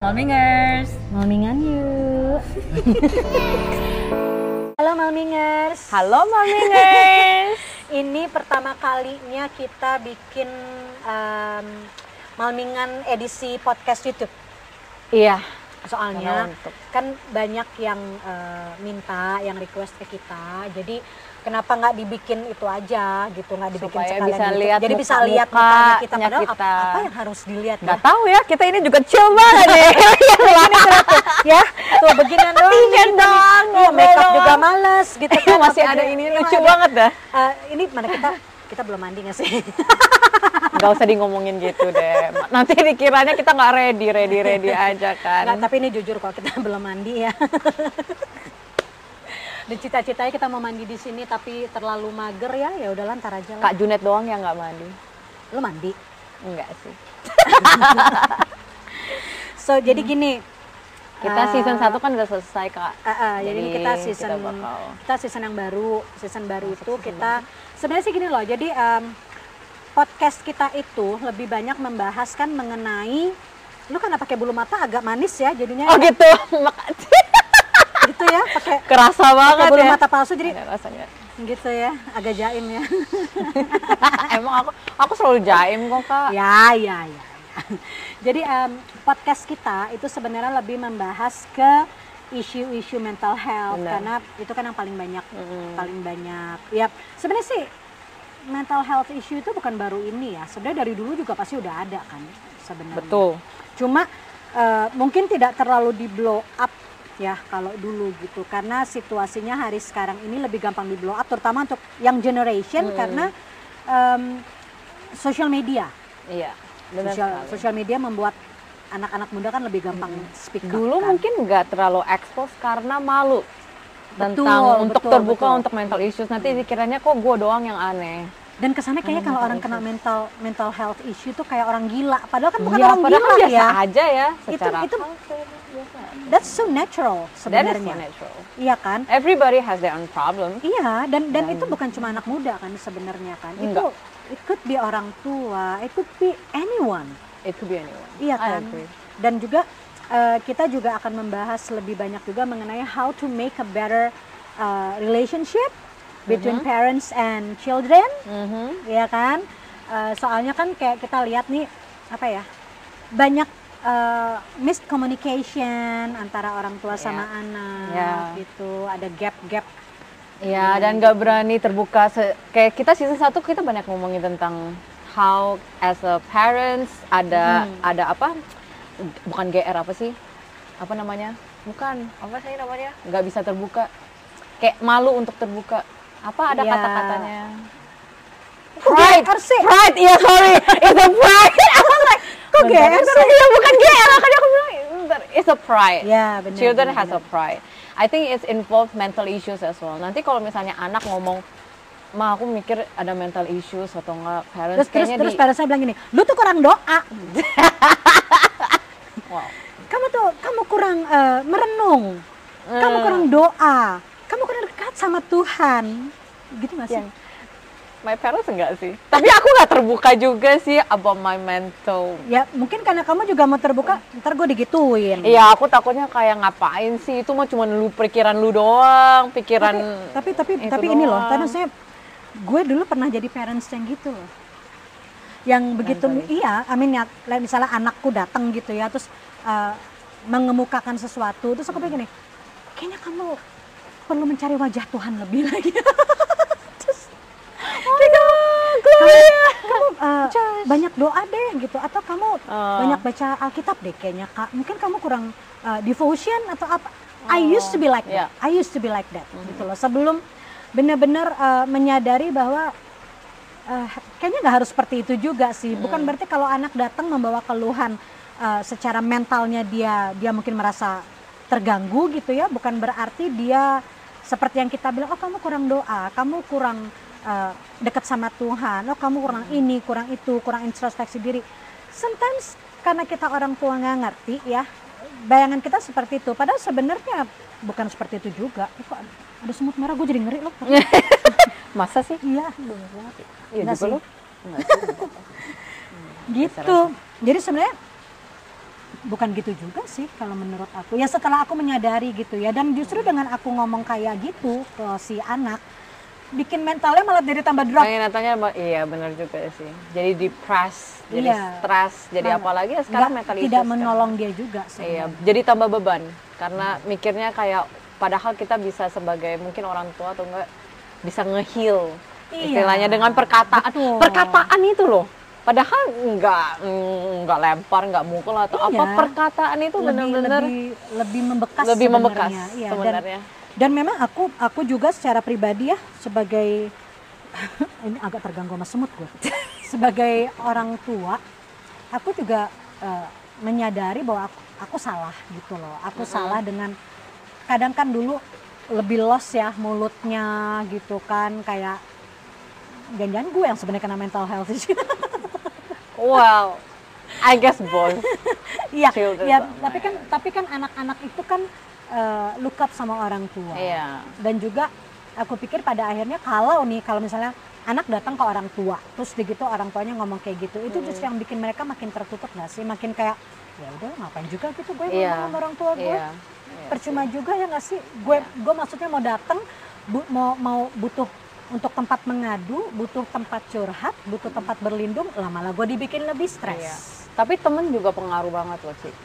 Malmingers. Malmingan yuk. Halo Malmingers. Halo Malmingers. Ini pertama kalinya kita bikin um, Malmingan edisi podcast YouTube. iya. Soalnya kan banyak yang uh, minta, yang request ke kita. Jadi kenapa nggak dibikin itu aja gitu, nggak dibikin Supaya sekalian bisa YouTube. lihat Jadi bisa muka- lihat mukanya kita. Padahal apa, kita. apa yang harus dilihat ya? Gak tahu ya, kita ini juga chill banget nih. ya tuh beginian nih. dong, Iya, ngobrol make up doang. juga males gitu kan Masih Apa ada ini lucu banget dah. Eh, ini mana kita kita belum mandi nggak sih Gak usah di ngomongin gitu deh. Nanti dikiranya kita nggak ready, ready, ready aja kan. Nggak, tapi ini jujur kalau kita belum mandi ya dan cita-citanya kita mau mandi di sini tapi terlalu mager ya ya udahlah ntar aja lah Kak Junet doang yang nggak mandi. lu mandi Enggak sih. so jadi gini Kita eh, season 1 kan udah selesai kak. eh, eh, jadi ini kita season kita bakal kita season yang baru season baru itu kita sebenarnya sih gini loh jadi em, podcast kita itu lebih banyak membahas kan mengenai lu kan pakai bulu mata agak manis ya jadinya Oh gitu. Makasih. Gitu ya pakai Kerasa banget bulu ya. mata palsu jadi Ada rasanya. gitu ya agak jaim ya Emang aku aku selalu jaim kok kak. ya ya ya jadi em, podcast kita itu sebenarnya lebih membahas ke isu-isu mental health Benar. karena itu kan yang paling banyak Mm-mm. paling banyak ya sebenarnya sih mental health issue itu bukan baru ini ya sebenarnya dari dulu juga pasti udah ada kan sebenarnya Betul. cuma eh, mungkin tidak terlalu di blow up ya kalau dulu gitu karena situasinya hari sekarang ini lebih gampang di blow up terutama untuk young generation Hmm. karena em, social media Iya. Benar social, media membuat anak-anak muda kan lebih gampang speak up Dulu kan. mungkin nggak terlalu expose karena malu tentang Betul, untuk betul, terbuka betul. untuk mental issues. Nanti dikiranya kok gue doang yang aneh. Dan kesannya kayaknya kalau orang kena mental mental health issue tuh kayak orang gila padahal kan bukan Iya, orang gila biasa ya aja ya Itu- secara itu- biasa. that's so natural is so sebenarnya natural. iya kan Everybody has their own problem. Iya, dan dan Dan- itu bukan cuma anak muda kan sebenarnya kan. Enggak. Itu it could be orang tua, it could be anyone. It could be anyone. Iya kan? Dan juga eh, kita juga akan membahas lebih banyak juga mengenai how to make a better uh, relationship between parents and children, Mhm. ya kan? Eh, soalnya kan kayak kita lihat nih apa ya? Banyak eh, miscommunication antara orang tua sama anak Ya. gitu. Ada gap-gap Iya, dan nggak berani terbuka. se- kayak kita season 1 kita banyak ngomongin tentang how as a parents ada ada apa? Bukan GR apa sih? Apa namanya? Bukan. Apa sih namanya? Nggak bisa terbuka. Kayak malu untuk terbuka. Apa ada Iya. kata-katanya? Pride. Sih? Pride. Iya, sorry. It's a pride. Was like, Kok GR sih? Iya, bukan GR. Makanya aku bilang. It's a pride. Ya, benar. Children benar, has a benar. pride. I think it's involved mental issues as well. Nanti kalau misalnya anak ngomong, ma aku mikir ada mental issues atau enggak parents Terus terus kayaknya terus di, pada saya bilang gini, lu tuh kurang doa. wow. Kamu tuh kamu kurang eh, merenung. Kamu Eh. kurang doa. Kamu kurang dekat sama Tuhan. Gitu gak sih? Yang- My parents enggak sih. Tapi aku nggak terbuka juga sih about my mental. Ya mungkin karena kamu juga mau terbuka, ntar gue digituin. Iya, aku takutnya kayak ngapain sih? Itu mah cuma lu pikiran lu doang, pikiran Tapi tapi itu tapi ini loh, karena saya gue dulu pernah jadi parents yang gitu loh. Yang begitu iya, amin ya like misalnya anakku datang gitu ya, terus eh, mengemukakan sesuatu, terus aku pikir nih, kayaknya kamu perlu mencari wajah Tuhan lebih lagi. terus kayak kamu, kamu eh, banyak doa deh gitu, atau kamu Oh. banyak baca Alkitab deh kayaknya kak. Mungkin kamu kurang eh, devotion atau apa? I used to be like that. Iya. I used to be like that gitu loh. Sebelum benar-benar eh, menyadari bahwa eh, kayaknya nggak harus seperti itu juga sih. Bukan berarti kalau anak datang membawa keluhan eh, secara mentalnya dia dia mungkin merasa terganggu gitu ya. Bukan berarti dia seperti yang kita bilang, oh kamu kurang doa, kamu kurang eh, dekat sama Tuhan, oh kamu kurang ini, kurang itu, kurang introspeksi diri. Sometimes karena kita orang tua nggak ngerti ya, bayangan kita seperti itu. Padahal sebenarnya bukan seperti itu juga. Eh, kok ada semut merah, gue jadi ngeri loh. Masa sih? Iya, Iya juga sih. Enggak sih. gitu. Jadi sebenarnya bukan gitu juga sih kalau menurut aku ya setelah aku menyadari gitu ya dan justru dengan aku ngomong kayak gitu ke si anak bikin mentalnya malah jadi tambah drop Pengen natanya iya benar juga sih. Jadi depressed, jadi Iya. stres, jadi Malah apalagi ya sekarang mental tidak menolong dia juga Iya, sebenarnya. jadi tambah beban karena mikirnya kayak padahal kita bisa sebagai mungkin orang tua atau enggak bisa nge-heal Iya. istilahnya dengan perkataan. Betul. Perkataan itu loh. Padahal enggak enggak lempar, enggak mukul atau apa Iya. perkataan itu benar-benar lebih lebih membekas lebih membekas sebenarnya. Dan- sebenarnya. Dan memang aku aku juga secara pribadi ya sebagai ini agak terganggu sama semut gue. sebagai orang tua, aku juga eh, menyadari bahwa aku, aku salah gitu loh. Aku salah dengan kadang kan dulu lebih los ya mulutnya gitu kan kayak jangan gue yang sebenarnya kena mental health. Wow. I guess both. Iya, ya, tapi kan tapi kan anak-anak itu kan eh, look up sama orang tua. Iya. Dan juga aku pikir pada akhirnya kalau nih kalau misalnya anak datang ke orang tua, terus begitu orang tuanya ngomong kayak gitu, itu Hmm. justru yang bikin mereka makin tertutup nggak sih? Makin kayak ya udah ngapain juga gitu gue Iya. ngomong sama orang tua gue. Iya. Iya Percuma sih. juga ya nggak sih? Gue gue maksudnya mau datang bu- mau mau butuh untuk tempat mengadu, butuh tempat curhat, butuh tempat berlindung, lah malah gue dibikin lebih stres. Iya. Tapi temen juga pengaruh banget loh, Cik.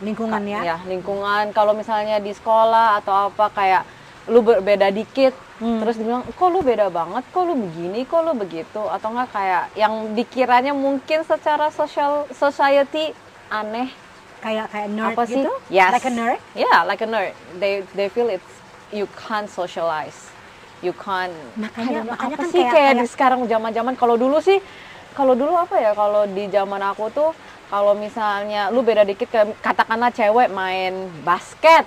Lingkungan ya. ya lingkungan kalau misalnya di sekolah atau apa kayak lu berbeda dikit Hmm. terus dibilang kok lu beda banget kok lu begini kok lu begitu atau enggak kayak yang dikiranya mungkin secara social society aneh Kayak kayak nerd apa sih gitu. yes Like a nerd. yeah like a nerd they they feel it's you can't socialize you can't Makanya- makanya apa kan sih kayak- kayak, di kayak- sekarang zaman-zaman kalau dulu sih kalau dulu apa ya kalau di zaman aku tuh kalau misalnya lu beda dikit kayak katakanlah cewek main basket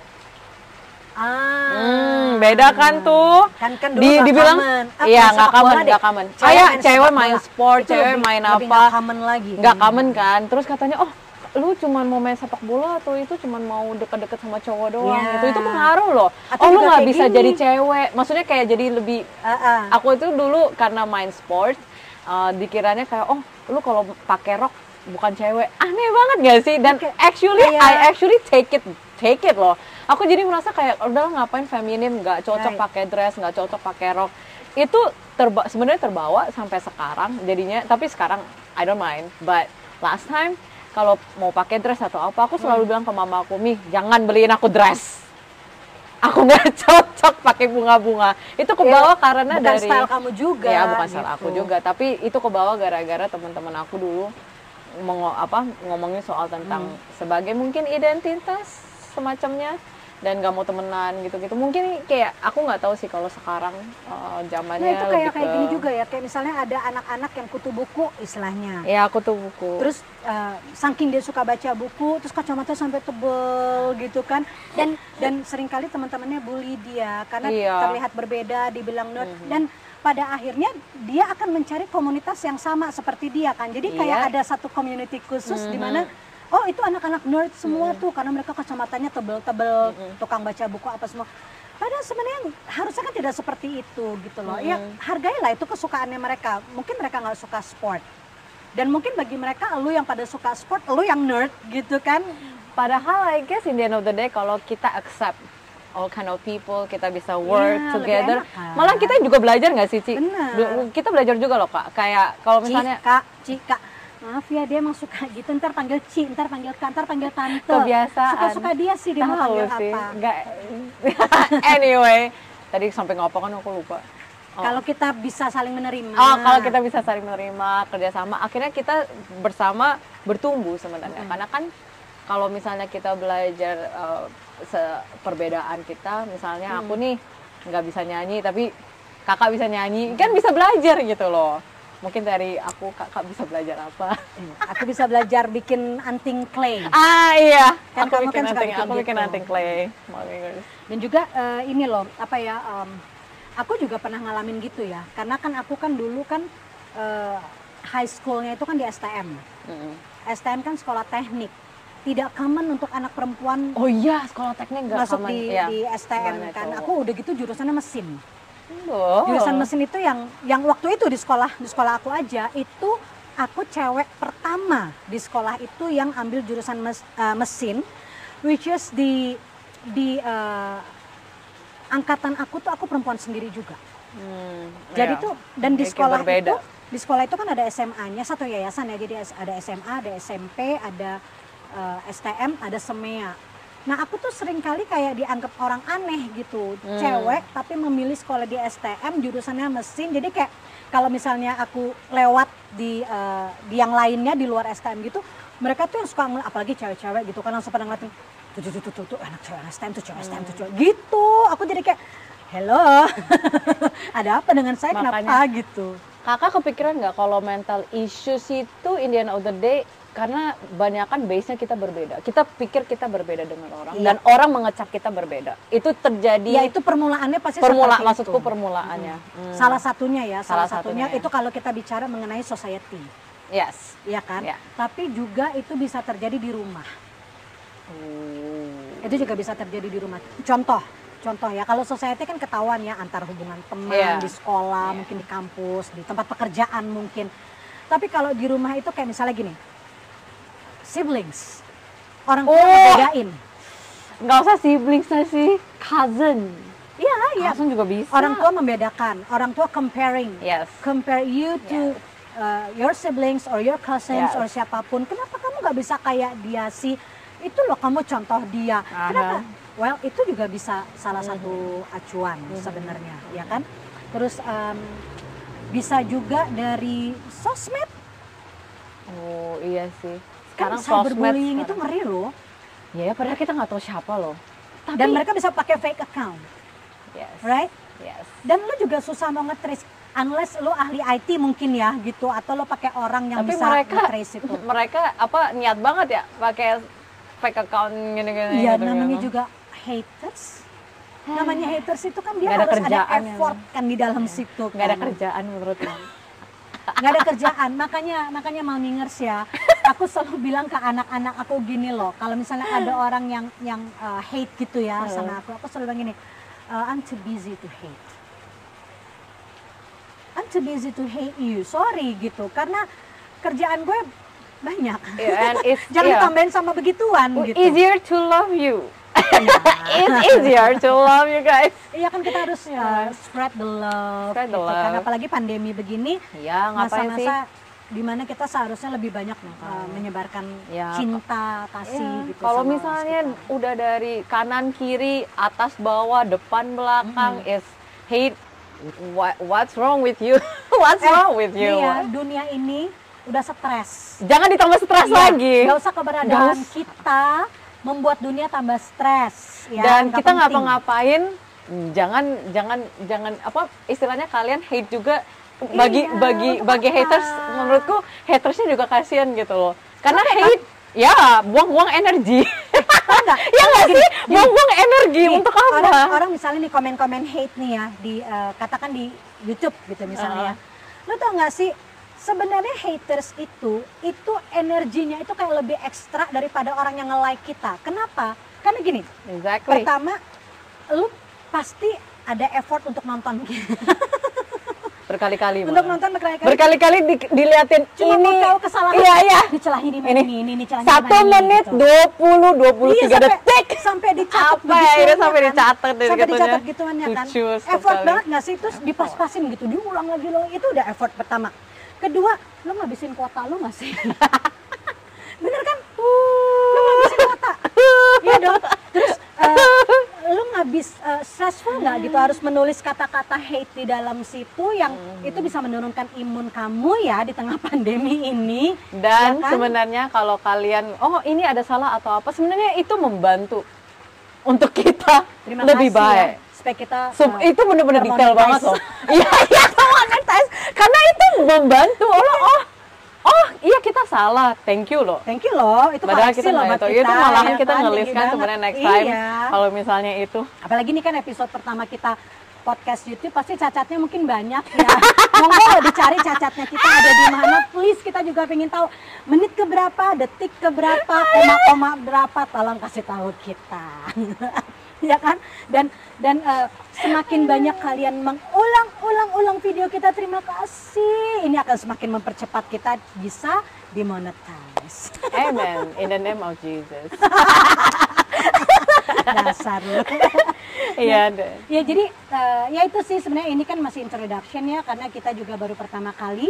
Ah. Hmm, beda kan tuh. Kan kan dulu Di, dibilang. Ah, iya nggak common, deh. nggak common. Cewek Kayak main cewek main bola. sport, Itu cewek lebih- main lebih apa. nggak common lagi. Nggak common kan. Terus katanya, "Oh, lu cuma mau main sepak bola atau itu cuma mau deket-deket sama cowok doang." Iya. Itu itu pengaruh loh. Atau oh, lu nggak bisa gini. jadi cewek. Maksudnya kayak jadi lebih Ah, ah. aku itu dulu karena main sport uh, dikiranya kayak oh lu kalau pakai rok bukan cewek aneh banget gak sih dan Kayak- actually kayak- I actually take it take it loh aku jadi merasa kayak udah ngapain feminim nggak cocok Right. pakai dress nggak cocok pakai rok itu terba sebenarnya terbawa sampai sekarang jadinya tapi sekarang I don't mind but last time kalau mau pakai dress atau apa aku selalu Hmm. bilang ke mama aku mi jangan beliin aku dress aku nggak cocok pakai bunga-bunga itu kebawa karena Iya, bukan dari style kamu juga. ya bukan salah aku gitu. juga tapi itu kebawa gara-gara teman-teman aku dulu mengo- apa ngomongin soal tentang Hmm. sebagai mungkin identitas semacamnya dan gak mau temenan gitu-gitu mungkin kayak aku nggak tahu sih kalau sekarang uh, Nah zamannya itu kayak lebih kayak ke- gini juga ya, kayak misalnya ada anak-anak yang kutu buku istilahnya. ya aku tuh buku Terus eh, saking dia suka baca buku, terus kacamata sampai tebel gitu kan, dan dan sering kali teman-temannya bully dia karena Iya. terlihat berbeda, dibilang nerd, dan pada akhirnya dia akan mencari komunitas yang sama seperti dia kan. Jadi kayak Iya. ada satu community khusus di mana oh itu anak-anak nerd semua tuh karena mereka kacamatanya tebel-tebel, tukang baca buku apa semua. Padahal sebenarnya harusnya kan tidak seperti itu gitu loh. Ya hargailah itu kesukaannya mereka. Mungkin mereka nggak suka sport. Dan mungkin bagi mereka lu yang pada suka sport, lu yang nerd gitu kan. Padahal I guess in the end of the day kalau kita accept all kind of people, kita bisa work Iya, lebih together. enak kan? Malah kita juga belajar nggak sih, Ci? Benar. Du- Kita belajar juga loh, Kak. Kayak kalau misalnya Cika, Cika. Maaf ya dia emang suka gitu, ntar panggil Ci, ntar panggil Kak, ntar panggil Tante. kebiasaan. Suka-suka dia sih dia mau panggil sih. apa. Nggak. anyway, tadi sampai ngapa kan aku lupa. Oh. Kalau kita bisa saling menerima. Oh, kalau kita bisa saling menerima kerjasama, akhirnya kita bersama bertumbuh sebenarnya. Hmm. Karena kan kalau misalnya kita belajar uh, perbedaan kita, misalnya aku Hmm. nih nggak bisa nyanyi, tapi kakak bisa nyanyi, kan bisa belajar gitu loh. Mungkin dari aku kakak bisa belajar apa? Aku bisa belajar bikin anting clay. ah iya, Kan aku kamu bikin kan suka anting, bikin aku bikin gitu. anting clay. Dan juga eh, ini loh, apa ya? em, aku juga pernah ngalamin gitu ya. Karena kan aku kan dulu kan eh, high schoolnya itu kan di STM. Mm-mm. STM kan sekolah teknik. Tidak common untuk anak perempuan Oh iya, sekolah teknik nggak masuk common. di, Iya. di STM Banyak kan. cowok. Aku udah gitu jurusannya mesin. Oh. Jurusan mesin itu yang yang waktu itu di sekolah di sekolah aku aja itu aku cewek pertama di sekolah itu yang ambil jurusan mes- uh, mesin, which is di di uh, angkatan aku tuh aku perempuan sendiri juga. Hmm, Jadi iya. tuh dan di sekolah berbeda. itu di sekolah itu kan ada SMA-nya satu yayasan ya. Jadi ada SMA, ada SMP, ada uh, STM, ada SEMEA. Nah aku tuh sering kali kayak dianggap orang aneh gitu, Hmm. cewek tapi memilih sekolah di STM jurusannya mesin. Jadi kayak kalau misalnya aku lewat di uh, di yang lainnya di luar STM gitu, mereka tuh yang suka ngel- apalagi cewek-cewek gitu kan langsung pada ngeliatin tuh tuh tuh tuh, tuh, tuh anak cewek STM tuh cewek STM tuh cewek gitu. Aku jadi kayak hello, ada apa dengan saya kenapa Makanya- gitu? Kakak kepikiran nggak kalau mental issues itu in the end of the day karena banyakan base-nya kita berbeda. Kita pikir kita berbeda dengan orang Iya. dan orang mengecap kita berbeda. Itu terjadi Ya itu permulaannya pasti permula maksudku itu. permulaannya. Hmm. Salah satunya ya, salah, Salah satunya, satunya ya. itu kalau kita bicara mengenai society, Yes. ya kan? Ya. Tapi juga itu bisa terjadi di rumah. Hmm. Itu juga bisa terjadi di rumah. Contoh, contoh ya, kalau society kan ketahuan ya antar hubungan teman Iya. di sekolah, Iya. mungkin di kampus, di tempat pekerjaan mungkin. Tapi kalau di rumah itu kayak misalnya gini, siblings, orang tua Oh. ngebedain. Nggak usah siblings sih, cousin. Iya, iya. Cousin juga bisa. Orang tua membedakan, orang tua comparing. Yes. compare you to uh, your siblings or your cousins Yes. or siapa pun. Kenapa kamu nggak bisa kayak dia sih? Itu loh kamu contoh dia. Aha. Kenapa? Well, itu juga bisa salah Mhm. satu acuan sebenarnya, ya kan? Terus um, bisa juga dari sosmed. Oh iya sih. Kan Sekarang sosmed cyberbullying itu ngeri loh. Ya, padahal kita nggak tahu siapa loh. Tapi, Dan mereka bisa pakai fake account, yes. right? Yes. Dan lu juga susah mau nge-trace unless lu ahli IT mungkin ya gitu atau lu pakai orang yang Tapi bisa mereka nge-trace itu. mereka apa niat banget ya pakai fake account gini-gini. Iya, gitu, namanya gitu. juga haters. Namanya haters itu kan dia ada harus ada ya, effort kan di dalam situ. nggak ada kan. kerjaan menurut Nggak ada kerjaan. makanya makanya Mamingers ya. Aku selalu bilang ke anak-anak aku gini loh. Kalau misalnya ada orang yang yang uh, hate gitu ya Hmm. sama aku, aku selalu bilang gini. uh, I'm too busy to hate. I'm too busy to hate you. Sorry gitu. Karena kerjaan gue banyak. Yeah, and it's Jangan yeah. ditambahin sama begituan gitu. easier to love you. It's easier to love you guys. Iya kan kita harus uh, spread the love, Spread the gitu kan. Apalagi pandemi begini, Ya ngapain sih? masa-masa di mana kita seharusnya lebih banyak uh, menyebarkan Ya, cinta, kasih Iya, gitu. Kalau misalnya sekitar. udah dari kanan kiri, atas bawah, depan belakang is hate. What, what's wrong with you? what's Eh, wrong with you? Iya, dunia ini udah stres. Jangan ditambah stres Iya, lagi. Gak usah keberadaan usah. kita membuat dunia tambah stres. Ya, Dan nggak kita penting. ngapa-ngapain, jangan jangan jangan apa istilahnya kalian hate juga bagi Iya, bagi bagi apa? haters menurutku hatersnya juga kasihan gitu loh. Karena hate ya buang-buang energi. Nggak? ya nggak sih? Buang-buang energi Nih, untuk apa? Orang, orang misalnya nih komen-komen hate nih ya di eh, katakan di YouTube gitu misalnya. ya. Lu tau nggak sih sebenarnya haters itu itu energinya itu kayak lebih ekstra daripada orang yang nge-like kita. Kenapa? Karena gini, Exactly. pertama lu pasti ada effort untuk nonton Berkali-kali. untuk malah. nonton berkali-kali. Berkali-kali di- diliatin Cuma ini. mau tahu kesalahan. Iya, iya. Dicelahin ini, Ini. ini, ini, ini Satu di menit gitu. dua puluh dua puluh Iya, tiga sampai- detik. sampai dicatat Apa ya, sampai kan. dicatat sampai dicatat gituannya kan effort sekali. banget nggak sih terus dipas-pasin gitu diulang lagi lo itu udah effort pertama kedua lo ngabisin kuota lo nggak sih? Bener kan? Lo ngabisin kuota. Iya dong. Terus eh, lo ngabis eh, stressful nggak gitu? Harus menulis kata-kata hate di dalam situ yang Hmm. itu bisa menurunkan imun kamu ya di tengah pandemi ini. Dan ya kan? sebenarnya kalau kalian, oh ini ada salah atau apa, sebenarnya itu membantu untuk kita Terima lebih kasih baik. ya, supaya kita Sum- eh, itu bener-bener detail banget loh. Iya, iya, monetize. Karena itu membantu. Oh, oh, oh, iya kita salah. Thank you loh. Thank you loh, itu Padahal koreksi kita loh buat kita. Itu malahan ya kita kan? ngelis kan banget. sebenarnya next time. Iya. Kalau misalnya itu. Apalagi ini kan episode pertama kita podcast YouTube pasti cacatnya mungkin banyak ya. Monggo dicari cacatnya kita ada di mana. Please kita juga pengen tahu menit ke berapa, detik ke berapa, koma-koma berapa, tolong kasih tahu kita. ya kan? Dan dan uh, semakin banyak kalian mengulang-ulang-ulang video kita terima kasih. Ini akan semakin mempercepat kita bisa dimonetize. Amen. In the name of Jesus. Dasar lu. Iya deh. ya jadi uh, ya itu sih sebenarnya ini kan masih introduction ya karena kita juga baru pertama kali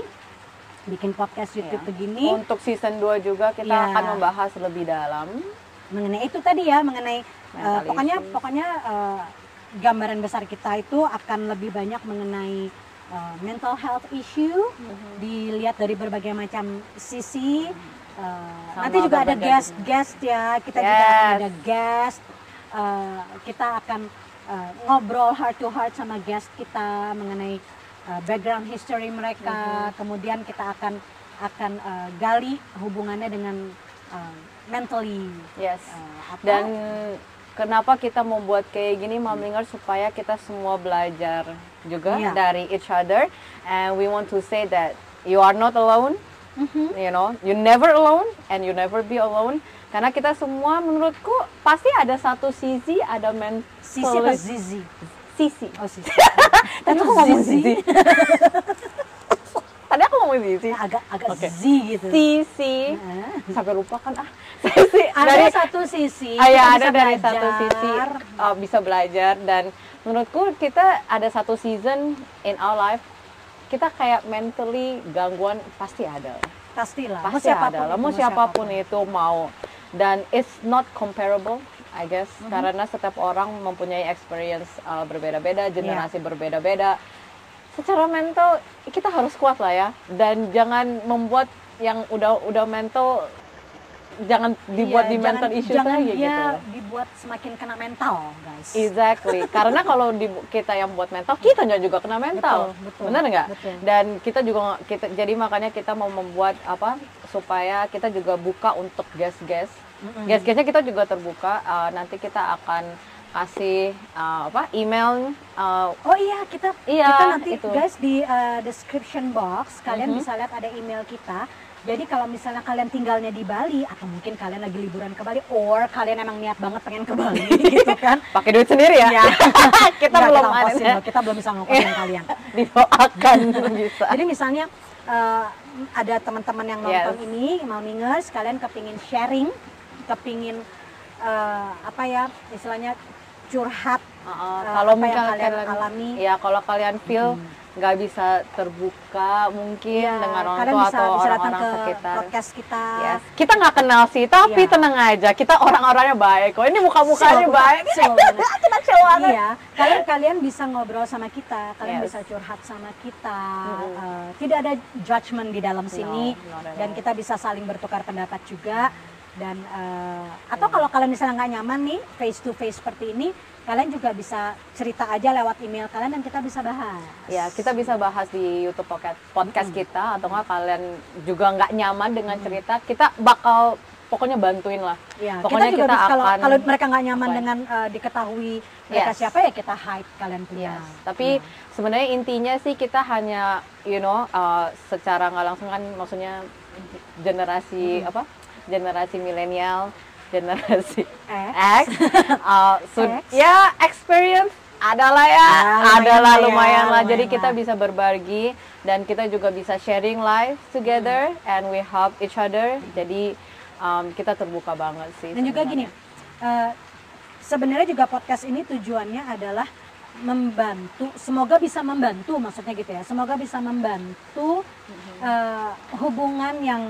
bikin podcast YouTube Iya. begini. Untuk season 2 juga kita Iya. akan membahas lebih dalam mengenai itu tadi ya mengenai uh, pokoknya pokoknya uh, gambaran besar kita itu akan lebih banyak mengenai uh, mental health issue Mm-hmm. dilihat dari berbagai macam sisi Uh, Sama nanti juga ada guest jenis. guest ya kita juga akan Yes. ada guest Uh, kita akan uh, ngobrol heart to heart sama guest kita mengenai uh, background history mereka Mm-hmm. kemudian kita akan akan uh, gali hubungannya dengan uh, mentally yes uh, apa? dan kenapa kita membuat kayak gini Mamlinger supaya kita semua belajar juga Iya. dari each other and we want to say that you are not alone Mhm. you know you never alone and you never be alone karena kita semua menurutku pasti ada satu sisi ada men Sisi apa Zizi? sisi Oh Sisi. aku ngomong sisi ngomong sisi agak agak Oke. Z gitu. sisi Nah. sampai lupa kan ah sisi Ada dari satu sisi. Ah, ya, ada dari belajar. satu sisi uh, bisa belajar dan menurutku kita ada satu season in our life kita kayak mentally gangguan pasti ada Pastilah. mau pasti siapa pun ada lah mau siapa pun itu mau dan it's not comparable I guess Mm-hmm. karena setiap orang mempunyai experience uh, berbeda-beda Iya. generasi berbeda-beda secara mental kita harus kuat lah ya dan jangan membuat yang udah udah mental jangan dibuat Iya, di mental jangan, issues jangan lagi dia gitu dibuat semakin kena mental, guys. Exactly, karena kalau di, kita yang buat mental, kita juga kena mental, Betul, betul, benar nggak? Dan kita juga kita jadi makanya kita mau membuat apa supaya kita juga buka untuk guest-guest, guest-guestnya kita juga terbuka. Uh, nanti kita akan kasih uh, apa email, uh, Oh iya, kita Iya, kita nanti itu. guys di uh, description box kalian Mhm. bisa lihat ada email kita. Jadi kalau misalnya kalian tinggalnya di Bali atau mungkin kalian lagi liburan ke Bali or kalian emang niat banget pengen ke Bali gitu kan. pakai duit sendiri ya. Iya. kita Nggak, belum kita ongkosin ya. kita belum bisa ngongkosin kalian. Didoakan bisa. Jadi misalnya eh, ada teman-teman yang nonton Yes. ini, mau mingers, kalian kepingin sharing, kepingin eh, apa ya istilahnya curhat. Uh, kalau apa yang kalian alami. ya kalau kalian feel nggak bisa terbuka mungkin Ya, dengan orang kalian tua bisa, atau orang-orang ke sekitar. podcast kita. Yes. Kita nggak kenal sih, tapi Iya. tenang aja. Kita orang-orangnya baik kok. Ini muka-mukanya baik. chill banget. Iya, kalian kalian bisa ngobrol sama kita, kalian Yes. bisa curhat sama kita. Mhm. Eh, tidak ada judgement di dalam sini not at dan all. kita bisa saling bertukar pendapat juga. Dan eh, atau kalau kalian misalnya nggak nyaman nih face to face seperti ini, kalian juga bisa cerita aja lewat email kalian dan kita bisa bahas. Ya, kita bisa bahas di YouTube podcast, podcast kita atau nggak kalian juga nggak nyaman dengan cerita, kita bakal pokoknya bantuin lah. Ya, Pokoknya kita juga kita bisa, kalau akan kalau mereka nggak nyaman Baik. dengan eh, diketahui mereka Yes. siapa ya kita hide kalian punya. Yes. Tapi sebenarnya intinya sih kita hanya you know uh, secara nggak langsung kan maksudnya generasi apa? Generasi milenial, generasi X, uh, X. ya experience adalah ya, lumayan adalah lah ya, lumayan lah. Jadi lumayan kita bisa berbagi dan kita juga bisa sharing life together Hmm. and we help each other. Jadi um, kita terbuka banget sih. Dan juga gini, sebenarnya. eh, sebenarnya juga podcast ini tujuannya adalah membantu, semoga bisa membantu, maksudnya gitu ya, semoga bisa membantu eh, hubungan yang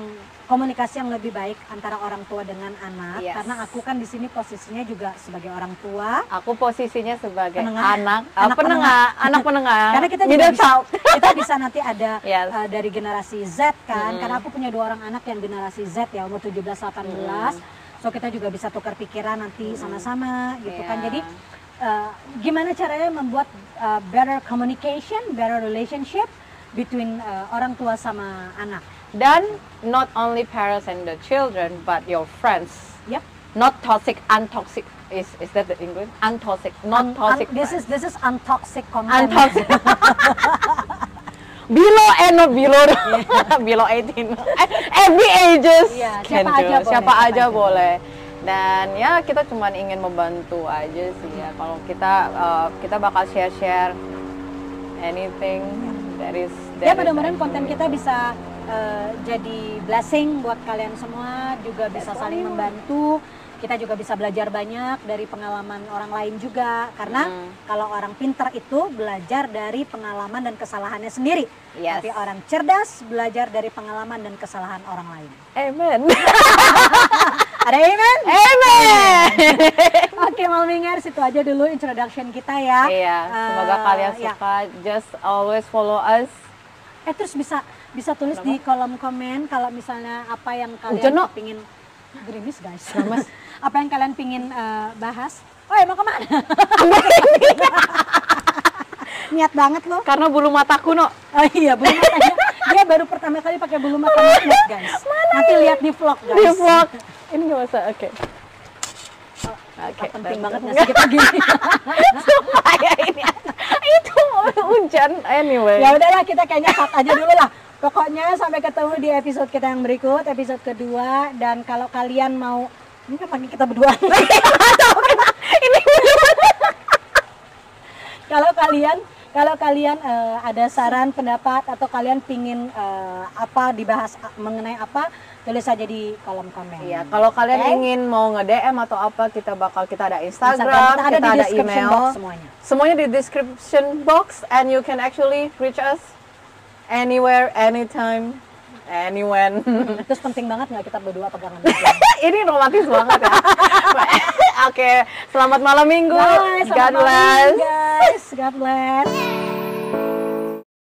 komunikasi yang lebih baik antara orang tua dengan anak. Yes. Karena aku kan di sini posisinya juga sebagai orang tua. Aku posisinya sebagai Penengah. anak, uh, Anak penengah, anak penengah. Karena kita juga bisa, kita bisa nanti ada Yes. eh, dari generasi Z kan. Mm. Karena aku punya dua orang anak yang generasi Z ya umur 17 18. So kita juga bisa tukar pikiran nanti sama-sama gitu kan. Yeah. Jadi eh, gimana caranya membuat eh, better communication, better relationship between eh, orang tua sama anak. Dan not only parents and the children, but your friends. Yep. Not toxic, untoxic. Is is that the English? Untoxic, not Un- un- toxic. this is this is untoxic content. untoxic. below and not below below 18 every ages Iya, can siapa aja do. boleh, siapa siapa aja aja boleh dan ya kita cuma ingin membantu aja sih ya kalau kita uh, kita bakal share share anything that is ya that is mudah-mudahan konten kita bisa uh, jadi blessing buat kalian semua juga bisa saling membantu. Kita juga bisa belajar banyak dari pengalaman orang lain juga karena Hmm. kalau orang pintar itu belajar dari pengalaman dan kesalahannya sendiri. Yes. tapi orang cerdas belajar dari pengalaman dan kesalahan orang lain. Amen. Ada amen? Amen. Oke Malmingers itu aja dulu introduction kita ya. Iya semoga Eh, kalian ya. suka. Just always follow us. Eh terus bisa bisa tulis di kolom komen kalau misalnya apa yang kalian pingin gerimis guys. apa yang kalian pingin eh, bahas? Oh mau ke mana? Niat banget loh. karena bulu mataku no Oh iya bulu matanya. Dia baru pertama kali pakai bulu mata guys. Nanti lihat di vlog guys. di vlog ini nggak usah oke Oke, Penting banget ngasih kita gini. supaya ini itu hujan anyway ya udahlah kita kayaknya cut aja dulu lah. Pokoknya sampai ketemu di episode kita yang berikut, episode kedua. Dan kalau kalian mau, ini kan panggil kita berdua. ini kalau kalian kalau kalian eh, ada saran pendapat atau kalian pingin eh, apa dibahas mengenai apa tulis saja di kolom komen Iya, kalau kalian Oke? ingin mau nge-DM atau apa, kita bakal kita ada Instagram, Instagram, kita, kita ada di ada email. box semuanya Semuanya di description box and you can actually reach us anywhere, anytime, anywhen. terus penting banget nggak kita berdua pegangan Ini romantis banget ya. Oke, selamat malam minggu. Bye, God selamat malam, bless. guys God bless